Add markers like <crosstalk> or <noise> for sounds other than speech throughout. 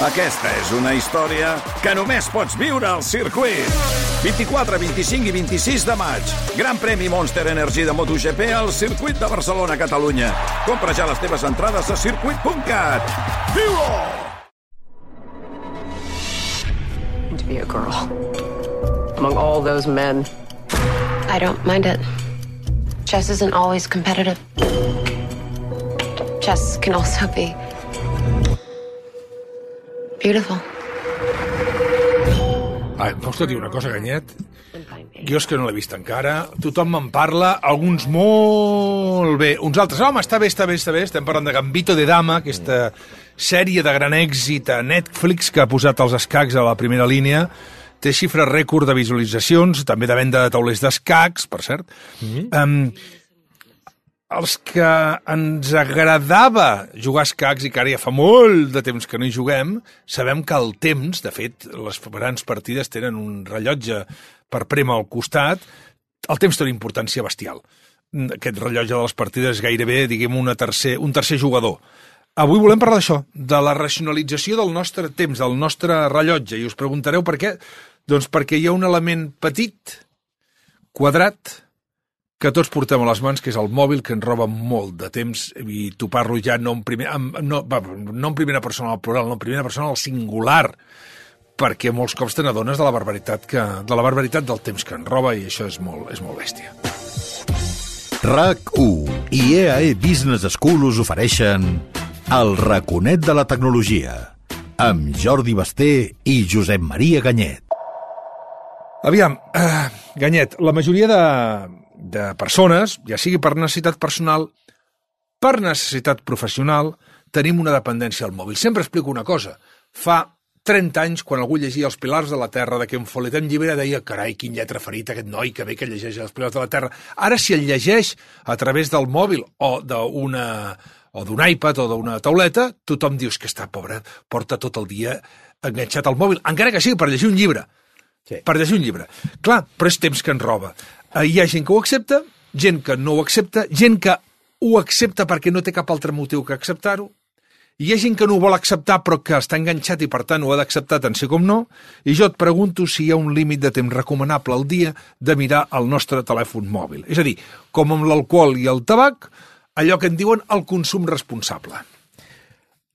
Aquesta és una història que només pots viure al circuit. 24, 25 i 26 de maig. Gran premi Monster Energy de MotoGP al circuit de Barcelona, Catalunya. Compra ja les teves entrades a circuit.cat. Viu-ho! to be a girl. Among all those men, I don't mind it. Chess isn't always competitive. Chess can also be beautiful. Ah, pots dir una cosa, Ganyet? Jo és que no l'he vist encara. Tothom me'n parla, alguns molt bé, uns altres, home, està bé, està bé, està bé. Estem parlant de Gambito de Dama, aquesta sèrie de gran èxit a Netflix que ha posat els escacs a la primera línia. Té xifres rècord de visualitzacions, també de venda de taulers d'escacs, per cert. Mm -hmm. um, els que ens agradava jugar a escacs i que ara ja fa molt de temps que no hi juguem, sabem que el temps, de fet, les grans partides tenen un rellotge per prema al costat, el temps té una importància bestial. Aquest rellotge de les partides és gairebé, diguem, una tercer, un tercer jugador. Avui volem parlar d'això, de la racionalització del nostre temps, del nostre rellotge, i us preguntareu per què? Doncs perquè hi ha un element petit, quadrat, que tots portem a les mans, que és el mòbil, que ens roba molt de temps, i t'ho parlo ja no en, primer, no, no en primera persona al plural, no en primera persona al singular, perquè molts cops te n'adones de la barbaritat que, de la barbaritat del temps que ens roba i això és molt, és molt bèstia. RAC1 i EAE Business School us ofereixen el raconet de la tecnologia amb Jordi Basté i Josep Maria Ganyet. Aviam, uh, Ganyet, la majoria de, de persones, ja sigui per necessitat personal, per necessitat professional, tenim una dependència al mòbil. Sempre explico una cosa. Fa 30 anys, quan algú llegia Els Pilars de la Terra de Ken Follett en llibre, deia, carai, quin lletra ferit aquest noi, que bé que llegeix Els Pilars de la Terra. Ara, si el llegeix a través del mòbil o d'una o d'un iPad o d'una tauleta, tothom dius que està pobre, porta tot el dia enganxat al mòbil, encara que sigui per llegir un llibre. Sí. Per llegir un llibre. Clar, però és temps que ens roba. Eh, hi ha gent que ho accepta, gent que no ho accepta, gent que ho accepta perquè no té cap altre motiu que acceptar-ho, hi ha gent que no ho vol acceptar però que està enganxat i per tant ho ha d'acceptar tant sí com no, i jo et pregunto si hi ha un límit de temps recomanable al dia de mirar el nostre telèfon mòbil. És a dir, com amb l'alcohol i el tabac, allò que en diuen el consum responsable.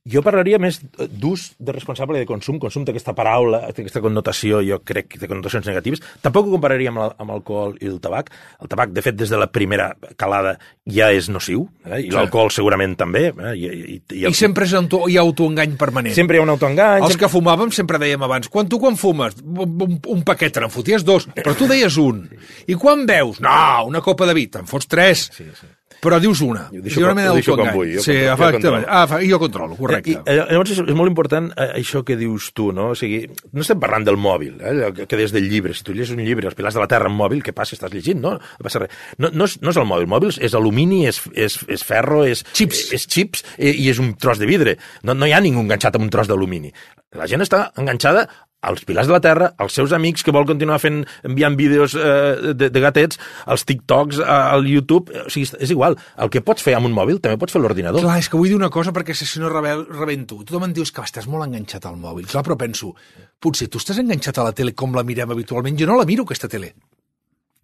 Jo parlaria més d'ús de responsable de consum. Consum té aquesta paraula, té aquesta connotació, jo crec que té connotacions negatives. Tampoc ho compararia amb l'alcohol i el tabac. El tabac, de fet, des de la primera calada ja és nociu, eh? i l'alcohol segurament també. Eh? I, i, i, el... I sempre és auto, hi ha autoengany permanent. Sempre hi ha un autoengany. Els sempre... que fumàvem sempre dèiem abans, quan tu quan fumes? Un, un paquet, te n'en foties dos, però tu deies un. I quan veus? No, una copa de vi, te'n fots tres. Sí, sí però dius una. Jo deixo, una mena. Jo sí, efectivament. Ah, jo controlo, correcte. I, i, llavors és, és molt important eh, això que dius tu, no? O sigui, no estem parlant del mòbil, eh? que, que des del llibre. Si tu llegis un llibre, Els pilars de la Terra en mòbil, què passa? Estàs llegint, no? No passa res. No, no, és, no és el mòbil. El mòbil és alumini, és, és, és ferro, és... Chips. És xips i, i és un tros de vidre. No, no hi ha ningú enganxat amb un tros d'alumini. La gent està enganxada als Pilars de la Terra, als seus amics que vol continuar fent, enviant vídeos eh, de, de gatets, als TikToks, eh, al YouTube, o sigui, és igual. El que pots fer amb un mòbil també pots fer l'ordinador. Clar, és que vull dir una cosa perquè si no rebento. Tothom em dius que estàs molt enganxat al mòbil. Clar, però penso, potser tu estàs enganxat a la tele com la mirem habitualment. Jo no la miro, aquesta tele.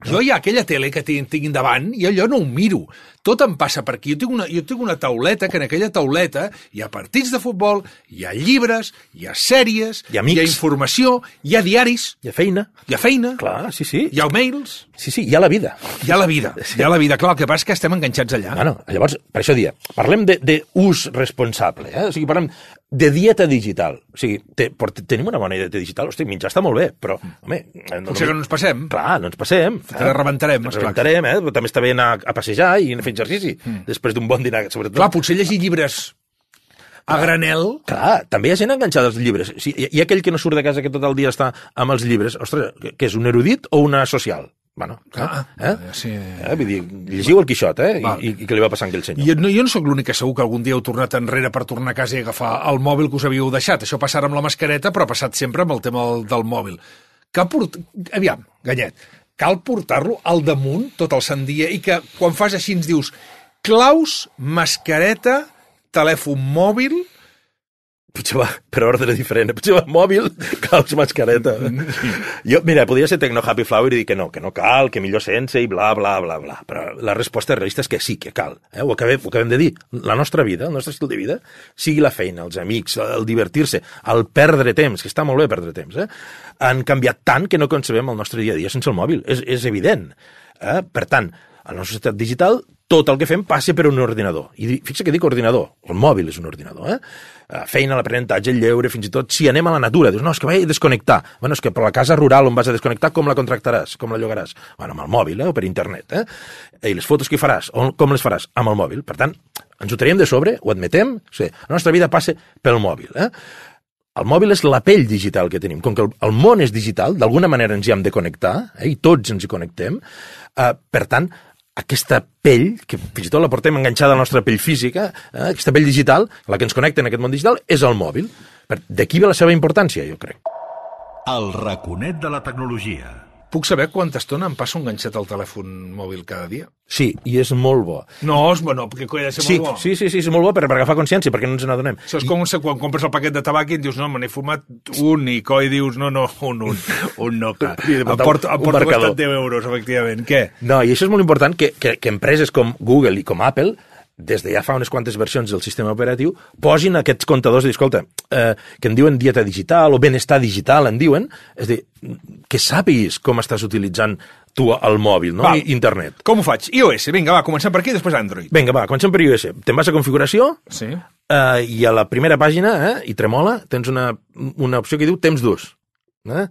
Jo hi ha aquella tele que tinc, tinc davant i allò no ho miro. Tot em passa per aquí. Jo tinc, una, jo tinc una tauleta, que en aquella tauleta hi ha partits de futbol, hi ha llibres, hi ha sèries, hi ha, amics. hi ha informació, hi ha diaris. Hi ha feina. Hi ha feina. Clar, sí, sí. Hi ha mails. Sí, sí, hi ha la vida. Hi ha la vida. Sí. Hi ha la vida. Clar, el que passa és que estem enganxats allà. Bueno, llavors, per això dia, parlem d'ús responsable. Eh? O sigui, parlem de dieta digital. O sigui, te, tenim una bona dieta digital. Hosti, menjar està molt bé, però, home... No, Potser que no ens passem. Clar, no ens passem. Eh? Rebentarem, esclar. Rebentarem, eh? També està bé anar a passejar i fer exercici, mm. després d'un bon dinar, sobretot. Clar, potser llegir llibres a granel... Clar, també hi ha gent enganxada als llibres. O sigui, hi ha aquell que no surt de casa que tot el dia està amb els llibres. Ostres, que és un erudit o una social? Bueno, ah, eh? Sí. Eh? Vull dir, llegiu el Quixot, eh? I, I, què li va passar a aquell senyor? I no, jo no sóc l'únic que segur que algun dia heu tornat enrere per tornar a casa i agafar el mòbil que us havíeu deixat. Això passarà amb la mascareta, però ha passat sempre amb el tema del, del mòbil. Que port... Aviam, Ganyet, cal portar-lo al damunt tot el sant dia i que quan fas així ens dius claus, mascareta, telèfon mòbil, potser va per ordre diferent. Potser va mòbil, <laughs> cal mascareta. Jo, mira, podria ser Tecno Happy Flower i dir que no, que no cal, que millor sense i bla, bla, bla, bla. Però la resposta realista és que sí, que cal. Eh? Ho, acabem, ho acabem de dir. La nostra vida, el nostre estil de vida, sigui la feina, els amics, el divertir-se, el perdre temps, que està molt bé perdre temps, eh? han canviat tant que no concebem el nostre dia a dia sense el mòbil. És, és evident. Eh? Per tant, a la nostra societat digital, tot el que fem passa per un ordinador. I fixa que dic ordinador, el mòbil és un ordinador, eh? feina, l'aprenentatge, el lleure, fins i tot si anem a la natura, dius, no, és que vaig a desconnectar. Bueno, és que per la casa rural on vas a desconnectar, com la contractaràs, com la llogaràs? Bueno, amb el mòbil, eh, o per internet, eh? I les fotos que faràs, on, com les faràs? Amb el mòbil. Per tant, ens ho traiem de sobre, ho admetem, o sigui, la nostra vida passa pel mòbil, eh? El mòbil és la pell digital que tenim. Com que el món és digital, d'alguna manera ens hi hem de connectar, eh, i tots ens hi connectem, eh, per tant, aquesta pell, que fins i tot la portem enganxada a la nostra pell física, eh, aquesta pell digital, la que ens connecta en aquest món digital, és el mòbil. D'aquí ve la seva importància, jo crec. El raconet de la tecnologia. Puc saber quanta estona em passo enganxat al telèfon mòbil cada dia? Sí, i és molt bo. No, és bo, no, perquè ha de ser Sí, molt bo. sí, sí, sí, és molt bo per, per agafar consciència, perquè no ens n'adonem. Això és com se- quan compres el paquet de tabac i et dius, no, me n'he fumat un, i coi dius, no, no, un, un, un no, clar. <laughs> I Em porto, un em porto marcador. costat 10 euros, efectivament. Què? No, i això és molt important que, que, que empreses com Google i com Apple des de ja fa unes quantes versions del sistema operatiu, posin aquests comptadors de dir, escolta, eh, que en diuen dieta digital o benestar digital, en diuen, és dir, que sàpiguis com estàs utilitzant tu el mòbil, no? Val. I internet. Com ho faig? iOS, vinga, va, comencem per aquí, després Android. Vinga, va, comencem per iOS. Te'n vas a configuració Sí. eh, i a la primera pàgina, eh, i tremola, tens una, una opció que diu temps d'ús. Eh?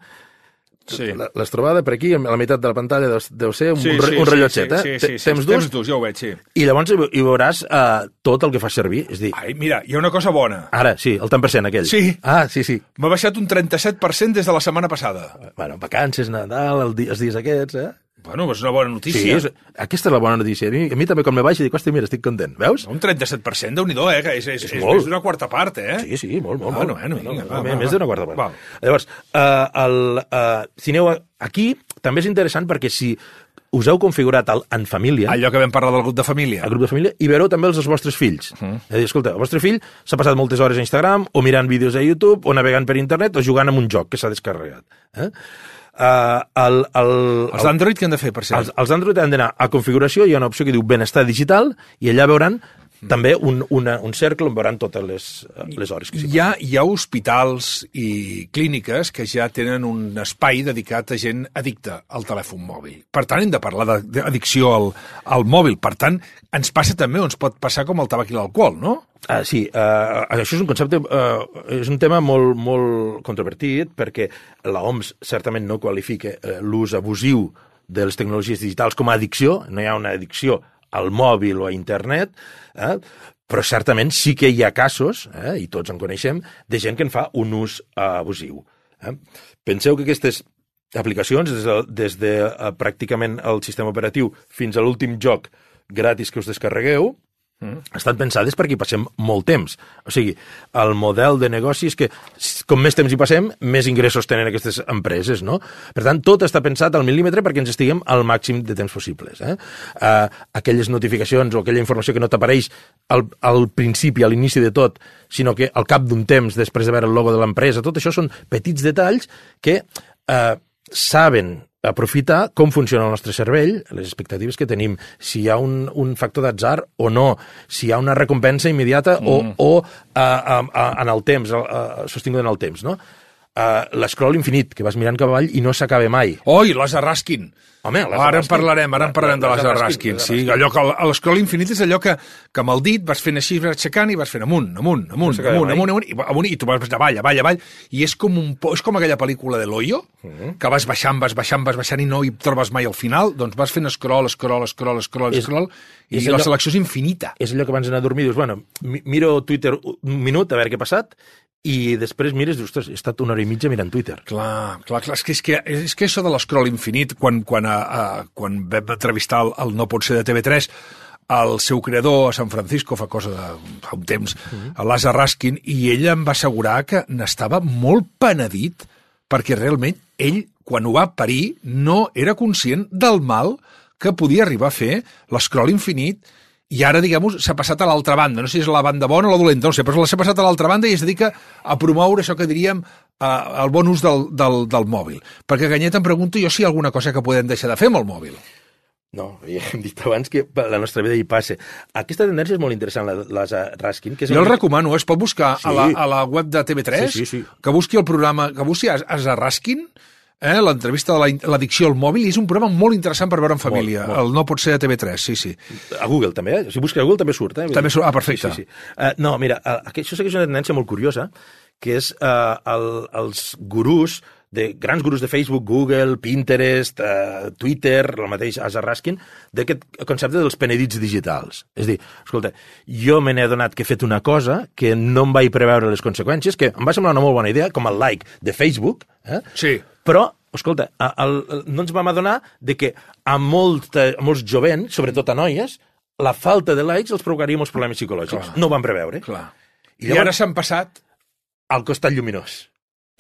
Sí. L'has trobada per aquí, a la meitat de la pantalla deu, deu ser un, Sí, sí, un sí, rellotget, sí, eh? sí, sí, sí, temps d'ús, Temps d'ús, ja ho veig, sí. i llavors hi, veuràs uh, tot el que fa servir. És dir, Ai, mira, hi ha una cosa bona. ara, sí, el tant per cent aquell. Sí. Ah, sí, sí. M'ha baixat un 37% des de la setmana passada. Bueno, vacances, Nadal, el els dies aquests, eh? Bueno, és una bona Sí, notícia. és, aquesta és la bona notícia. A mi, a mi també quan me i dic, hòstia, mira, estic content, veus? Un 37%, déu nhi eh? Que és, és, és, és molt. més d'una quarta part, eh? Sí, sí, molt, molt. Bueno, molt. bueno, vinga, va, més, va, més va. d'una quarta part. Val. Llavors, uh, el, uh, si aneu aquí, també és interessant perquè si us heu configurat el, en família, Allò que vam parlar del grup de família. el grup de família, i veureu també els dels vostres fills. Uh -huh. És a dir, escolta, el vostre fill s'ha passat moltes hores a Instagram, o mirant vídeos a YouTube, o navegant per internet, o jugant amb un joc que s'ha descarregat. Eh? Uh, el, el, Els d'Android què han de fer, per cert? els, els Android han d'anar a configuració, hi ha una opció que diu benestar digital, i allà veuran també un, una, un cercle on veuran totes les, les hores que s'hi Hi ha, hi ha hospitals i clíniques que ja tenen un espai dedicat a gent addicta al telèfon mòbil. Per tant, hem de parlar d'addicció al, al mòbil. Per tant, ens passa també, o ens pot passar com el tabac i l'alcohol, no? Ah, sí, uh, això és un concepte, uh, és un tema molt, molt controvertit perquè la OMS certament no qualifica uh, l'ús abusiu de les tecnologies digitals com a addicció, no hi ha una addicció al mòbil o a internet, eh? però certament sí que hi ha casos, eh? i tots en coneixem, de gent que en fa un ús uh, abusiu. Eh? Penseu que aquestes aplicacions, des de, des de uh, pràcticament el sistema operatiu fins a l'últim joc gratis que us descarregueu, Mm. estan pensades perquè hi passem molt temps. O sigui, el model de negoci és que com més temps hi passem, més ingressos tenen aquestes empreses, no? Per tant, tot està pensat al mil·límetre perquè ens estiguem al màxim de temps possibles. Eh? Uh, aquelles notificacions o aquella informació que no t'apareix al, al principi, a l'inici de tot, sinó que al cap d'un temps, després de veure el logo de l'empresa, tot això són petits detalls que uh, saben aprofitar com funciona el nostre cervell, les expectatives que tenim, si hi ha un, un factor d'atzar o no, si hi ha una recompensa immediata mm. o, o uh, uh, uh, en el temps, uh, sostingut en el temps, no? Uh, L'escroll infinit, que vas mirant cap avall i no s'acaba mai. Oi, l'Asa Raskin. Home, l'Asa ara en parlarem, ara en parlarem de l'Asa Raskin, Sí, allò que el- l'escroll infinit és allò que, que amb el dit vas fent així, vas aixecant i vas fent amunt, amunt, amunt, s'acaba amunt, amunt, amunt, i, amunt, i tu vas avall, avall, avall, i és com, un, és com aquella pel·lícula de l'Oyo, Mm-hmm. que vas baixant, vas baixant, vas baixant i no hi trobes mai al final, doncs vas fent scroll, scroll, scroll, scroll, És- scroll, i és la allò- selecció és infinita. És allò que abans d'anar a dormir dius, bueno, mi- miro Twitter un minut a veure què ha passat i després mires i dius, ostres, he estat una hora i mitja mirant Twitter. Clar, clar, clar, és que, és que, és que això de l'escroll infinit, quan, quan, a, a, quan vam entrevistar el, el No pot ser de TV3, el seu creador a San Francisco fa cosa de fa un temps, a l'Asa Raskin, i ell em va assegurar que n'estava molt penedit perquè realment ell, quan ho va parir, no era conscient del mal que podia arribar a fer l'escroll infinit i ara, diguem-ho, s'ha passat a l'altra banda. No sé si és la banda bona o la dolenta, no sé, però s'ha passat a l'altra banda i es dedica a promoure això que diríem eh, el bon ús del, del, del mòbil. Perquè Ganyet em pregunto jo si hi ha alguna cosa que podem deixar de fer amb el mòbil. No, ja hem dit abans que la nostra vida hi passa. Aquesta tendència és molt interessant, la, la Raskin. Que és Jo el que- recomano, es pot buscar Sí. a, la, a la web de TV3, Sí, sí, sí. que busqui el programa, que busqui a, a Zarraskin, eh, l'entrevista de la l'addicció al mòbil, és un programa molt interessant per veure en família. molt. El no pot ser a TV3, sí, sí. A Google també, eh? Si busques a Google també surt, eh? També surt- ah, perfecte. Sí, sí. Uh, no, mira, uh, això segueix una tendència molt curiosa, que és uh, el, els gurús, de grans gurús de Facebook, Google, Pinterest, uh, Twitter, el mateix Asa Raskin, d'aquest concepte dels penedits digitals. És a dir, escolta, jo me n'he adonat que he fet una cosa que no em vaig preveure les conseqüències, que em va semblar una molt bona idea, com el like de Facebook, eh? Sí. Però, escolta, el, el, no ens vam adonar de que a, molta, a molts jovents, sobretot a noies, la falta de likes els provocaria molts problemes psicològics. Clar. No ho van preveure. Clar. I I, ara llavors s'han passat al costat lluminós.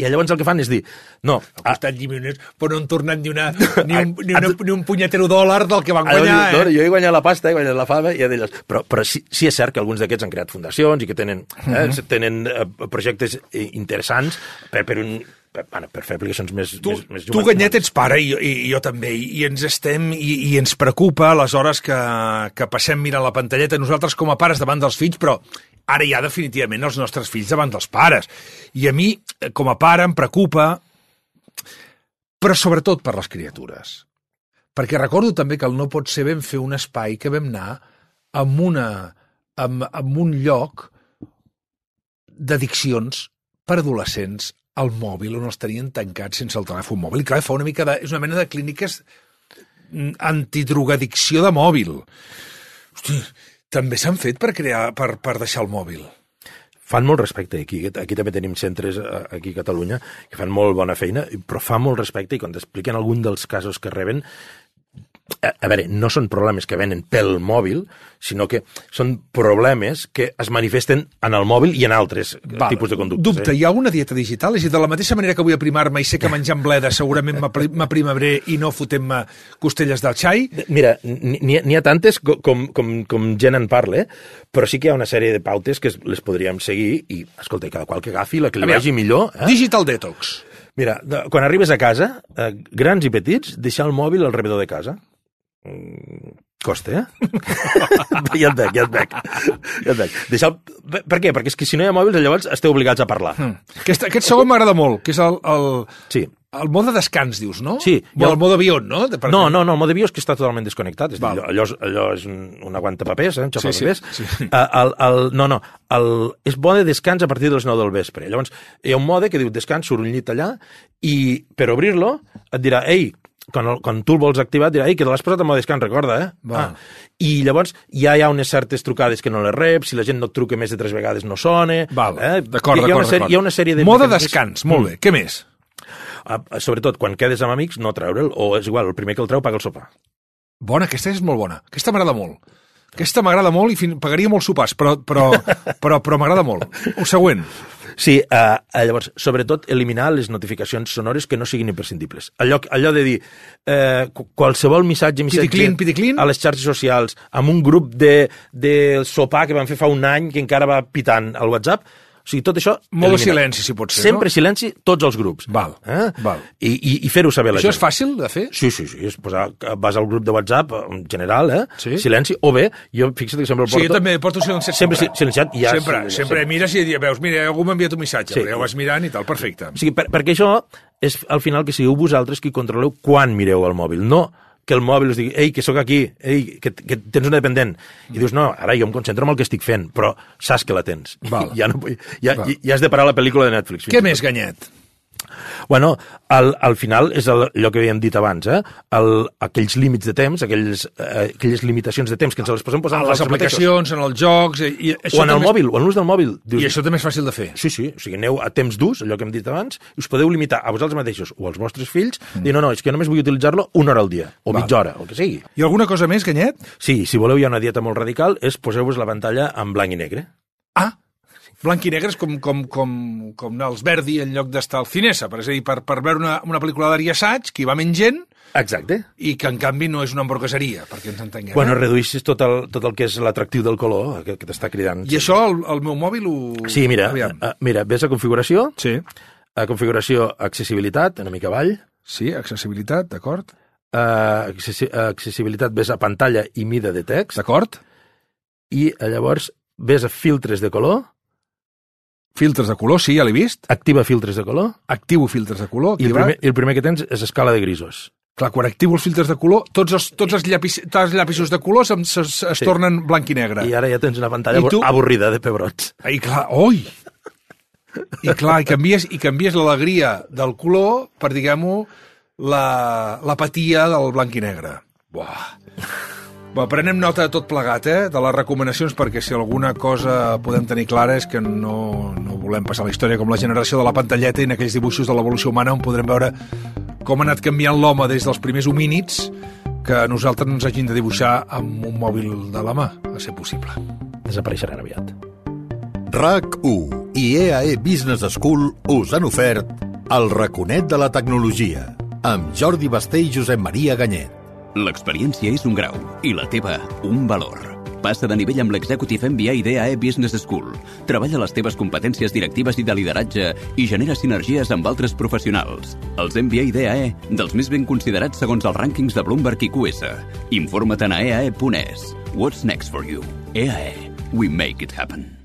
I llavors el que fan és dir, no, ha a, estat llimoners, però no han tornat ni, una, <laughs> ni, un, ni, una, ni un punyetero dòlar del que van guanyar. no, Eh? jo he guanyat la pasta, he guanyat la fava, i d'elles. Però, però sí, sí és cert que alguns d'aquests han creat fundacions i que tenen, eh, tenen eh, projectes eh, interessants per, per un per, bueno, per fer aplicacions més, Tu, més, més tu Ganyet, ets pare, i, i, i jo també, i, i ens estem, i, i ens preocupa les hores que, que passem mirant la pantalleta, nosaltres com a pares davant dels fills, però ara ja definitivament els nostres fills davant dels pares. I a mi, eh, com a pare, em preocupa, però sobretot per les criatures. Perquè recordo també que el no pot ser vam fer un espai que vam anar amb, una, amb, amb un lloc d'addiccions per adolescents al mòbil on els tenien tancats sense el telèfon mòbil. I clar, fa una mica de... És una mena de clíniques mm, antidrogadicció de mòbil. Hosti, també s'han fet per crear, per, per deixar el mòbil. fan molt respecte aquí, aquí també tenim centres eh, aquí a Catalunya que fan molt bona feina, però fa molt respecte i quan t'expliquen algun dels casos que reben a, a veure, no són problemes que venen pel mòbil, sinó que són problemes que es manifesten en el mòbil i en altres Val. tipus de conductes. Dubte, eh? hi ha alguna dieta digital? És a dir, de la mateixa manera que vull aprimar-me i sé que menjant bleda segurament <laughs> m'apri- m'aprimaré i no fotent-me costelles del xai, Mira, n'hi ha- ha tantes co- com, com, com gent en parla, però sí que hi ha una sèrie de pautes que es- les podríem seguir i, escolta, cada qual que agafi la que li veure, vagi millor. Eh? Digital Detox. Mira, quan arribes a casa, eh, grans i petits, deixar el mòbil al rebedor de casa. Mm, costa, eh? <laughs> ja et veig, ja et veig. Ja et veig. Deixar el... Per què? Perquè és que si no hi ha mòbils, llavors esteu obligats a parlar. Mm. Aquest, aquest segon m'agrada molt, que és el, el, Sí. el mode descans, dius, no? Sí, O jo- el mode avió, no? De, per No, no, no, el mode bio és que està totalment desconnectat. És dir, allò, és- allò és un, un aguantapapers, eh, un Sí, sí, xafapapers. sí. Eh, el, el, no, no, el, és bo de descans a partir de les 9 del vespre. Llavors, hi ha un mode que diu descans, surt un llit allà, i per obrir-lo et dirà, ei, quan, el, quan tu el vols activar, et dirà, ei, que te l'has posat en mode descans, recorda, eh? Val. I llavors ja hi ha unes certes trucades que no les rep, si la gent no et truca més de tres vegades no sona... Val, eh? d'acord, d'acord, d'acord. Hi ha una sèrie de... Mode descans, molt bé. Què més? Ah, sobretot, quan quedes amb amics, no treure'l, o és igual, el primer que el treu paga el sopar. Bona, aquesta és molt bona. Aquesta m'agrada molt. Aquesta m'agrada molt i fin... pagaria molts sopars, però, però, <laughs> però, però m'agrada molt. El següent. Sí, uh, llavors, sobretot, eliminar les notificacions sonores que no siguin imprescindibles. Allò, allò de dir eh, qu- qualsevol missatge, missatge Piticlin, piticlin. a les xarxes socials, amb un grup de, de sopar que van fer fa un any que encara va pitant al WhatsApp, o sigui, tot això... Molt de eliminar. silenci, si pot ser, Sempre no? silenci, tots els grups. Val, Eh? val. I, i, i fer-ho saber a la Això gent. és fàcil de fer? Sí, sí, sí. És posar, vas al grup de WhatsApp, en general, eh? Sí. Silenci. O bé, jo fixa't que sempre el Sí, porto... jo també porto silenciat Sempre si- silenciat ja... Sempre, sí, sempre sí. mires i veus, mira, algú m'ha enviat un missatge, Sí. sí. ja ho vas mirant i tal, perfecte. O sigui, per, perquè això és al final que sigueu vosaltres qui controleu quan mireu el mòbil, no que el mòbil us digui, ei, que sóc aquí, ei, que, que tens una dependent. I dius, no, ara jo em concentro en el que estic fent, però saps que la tens. Val. <laughs> Ja, no, vull- ja, Val. ja has de parar la pel·lícula de Netflix. Què més, Ganyet? Bueno, al, al final és el, allò que havíem dit abans, eh? El, aquells límits de temps, aquells, eh, aquelles limitacions de temps que ens les posem posar A les nosaltres mateixos. aplicacions, en els jocs... I, i això O en el també és- mòbil, o en l'ús del mòbil. Dius, I això també és fàcil de fer. Sí, sí, o sigui, aneu a temps d'ús, allò que hem dit abans, i us podeu limitar a vosaltres mateixos o als vostres fills, mm. dir, no, no, és que jo només vull utilitzar-lo una hora al dia, o Val. mitja hora, o el que sigui. I alguna cosa més, Ganyet? Sí, si voleu hi ha una dieta molt radical, és poseu-vos la pantalla en blanc i negre. Blanc i negre és com, com, com, com als Verdi en lloc d'estar al Cinesa. Per, és a dir, per, per veure una, una pel·lícula d'Ari Assaig, que hi va menys gent, Exacte. i que en canvi no és una hamburgueseria, perquè ens entenguem. Bueno, eh? reduïssis tot el, tot el que és l'atractiu del color, que, que t'està cridant. I això, el, el meu mòbil ho... Sí, mira, Aviam. uh, mira, ves a configuració, Sí, a configuració accessibilitat, una mica avall, sí, accessibilitat, d'acord? uh, accessi accessibilitat ves a pantalla i mida de text, D'acord? i llavors ves a filtres de color, Filtres de color, sí, ja l'he vist. activa filtres de color, Activo filtres de color, i el, primer, i el primer que tens és escala de grisos. Clar, quan activo els filtres de color, tots els, tots els, llapis, tots els llapisos de colors es, es, es Sí. tornen blanc i negre. I ara ja tens una pantalla I tu? avorrida de pebrots. I clar, oi! I clar, i canvies, i canvies l'alegria del color per, diguem-ho, la- l'apatia del blanc i negre. Buah. Va, prenem nota de tot plegat, eh, de les recomanacions, perquè si alguna cosa podem tenir clara és que no, no volem passar la història com la generació de la pantalleta i en aquells dibuixos de l'evolució humana on podrem veure com ha anat canviant l'home des dels primers homínids que a nosaltres no ens hagin de dibuixar amb un mòbil de la mà, a ser possible. Desapareixeran aviat. RAC1 i EAE Business School us han ofert el raconet de la tecnologia amb Jordi Basté i Josep Maria Ganyet. L'experiència és un grau i la teva un valor. Passa de nivell amb l'Executive MBA d'EAE Business School. Treballa les teves competències directives i de lideratge i genera sinergies amb altres professionals. Els MBA d'EAE, dels més ben considerats segons els rànquings de Bloomberg i QS. Informa't a eae.es. What's next for you? EAE. We make it happen.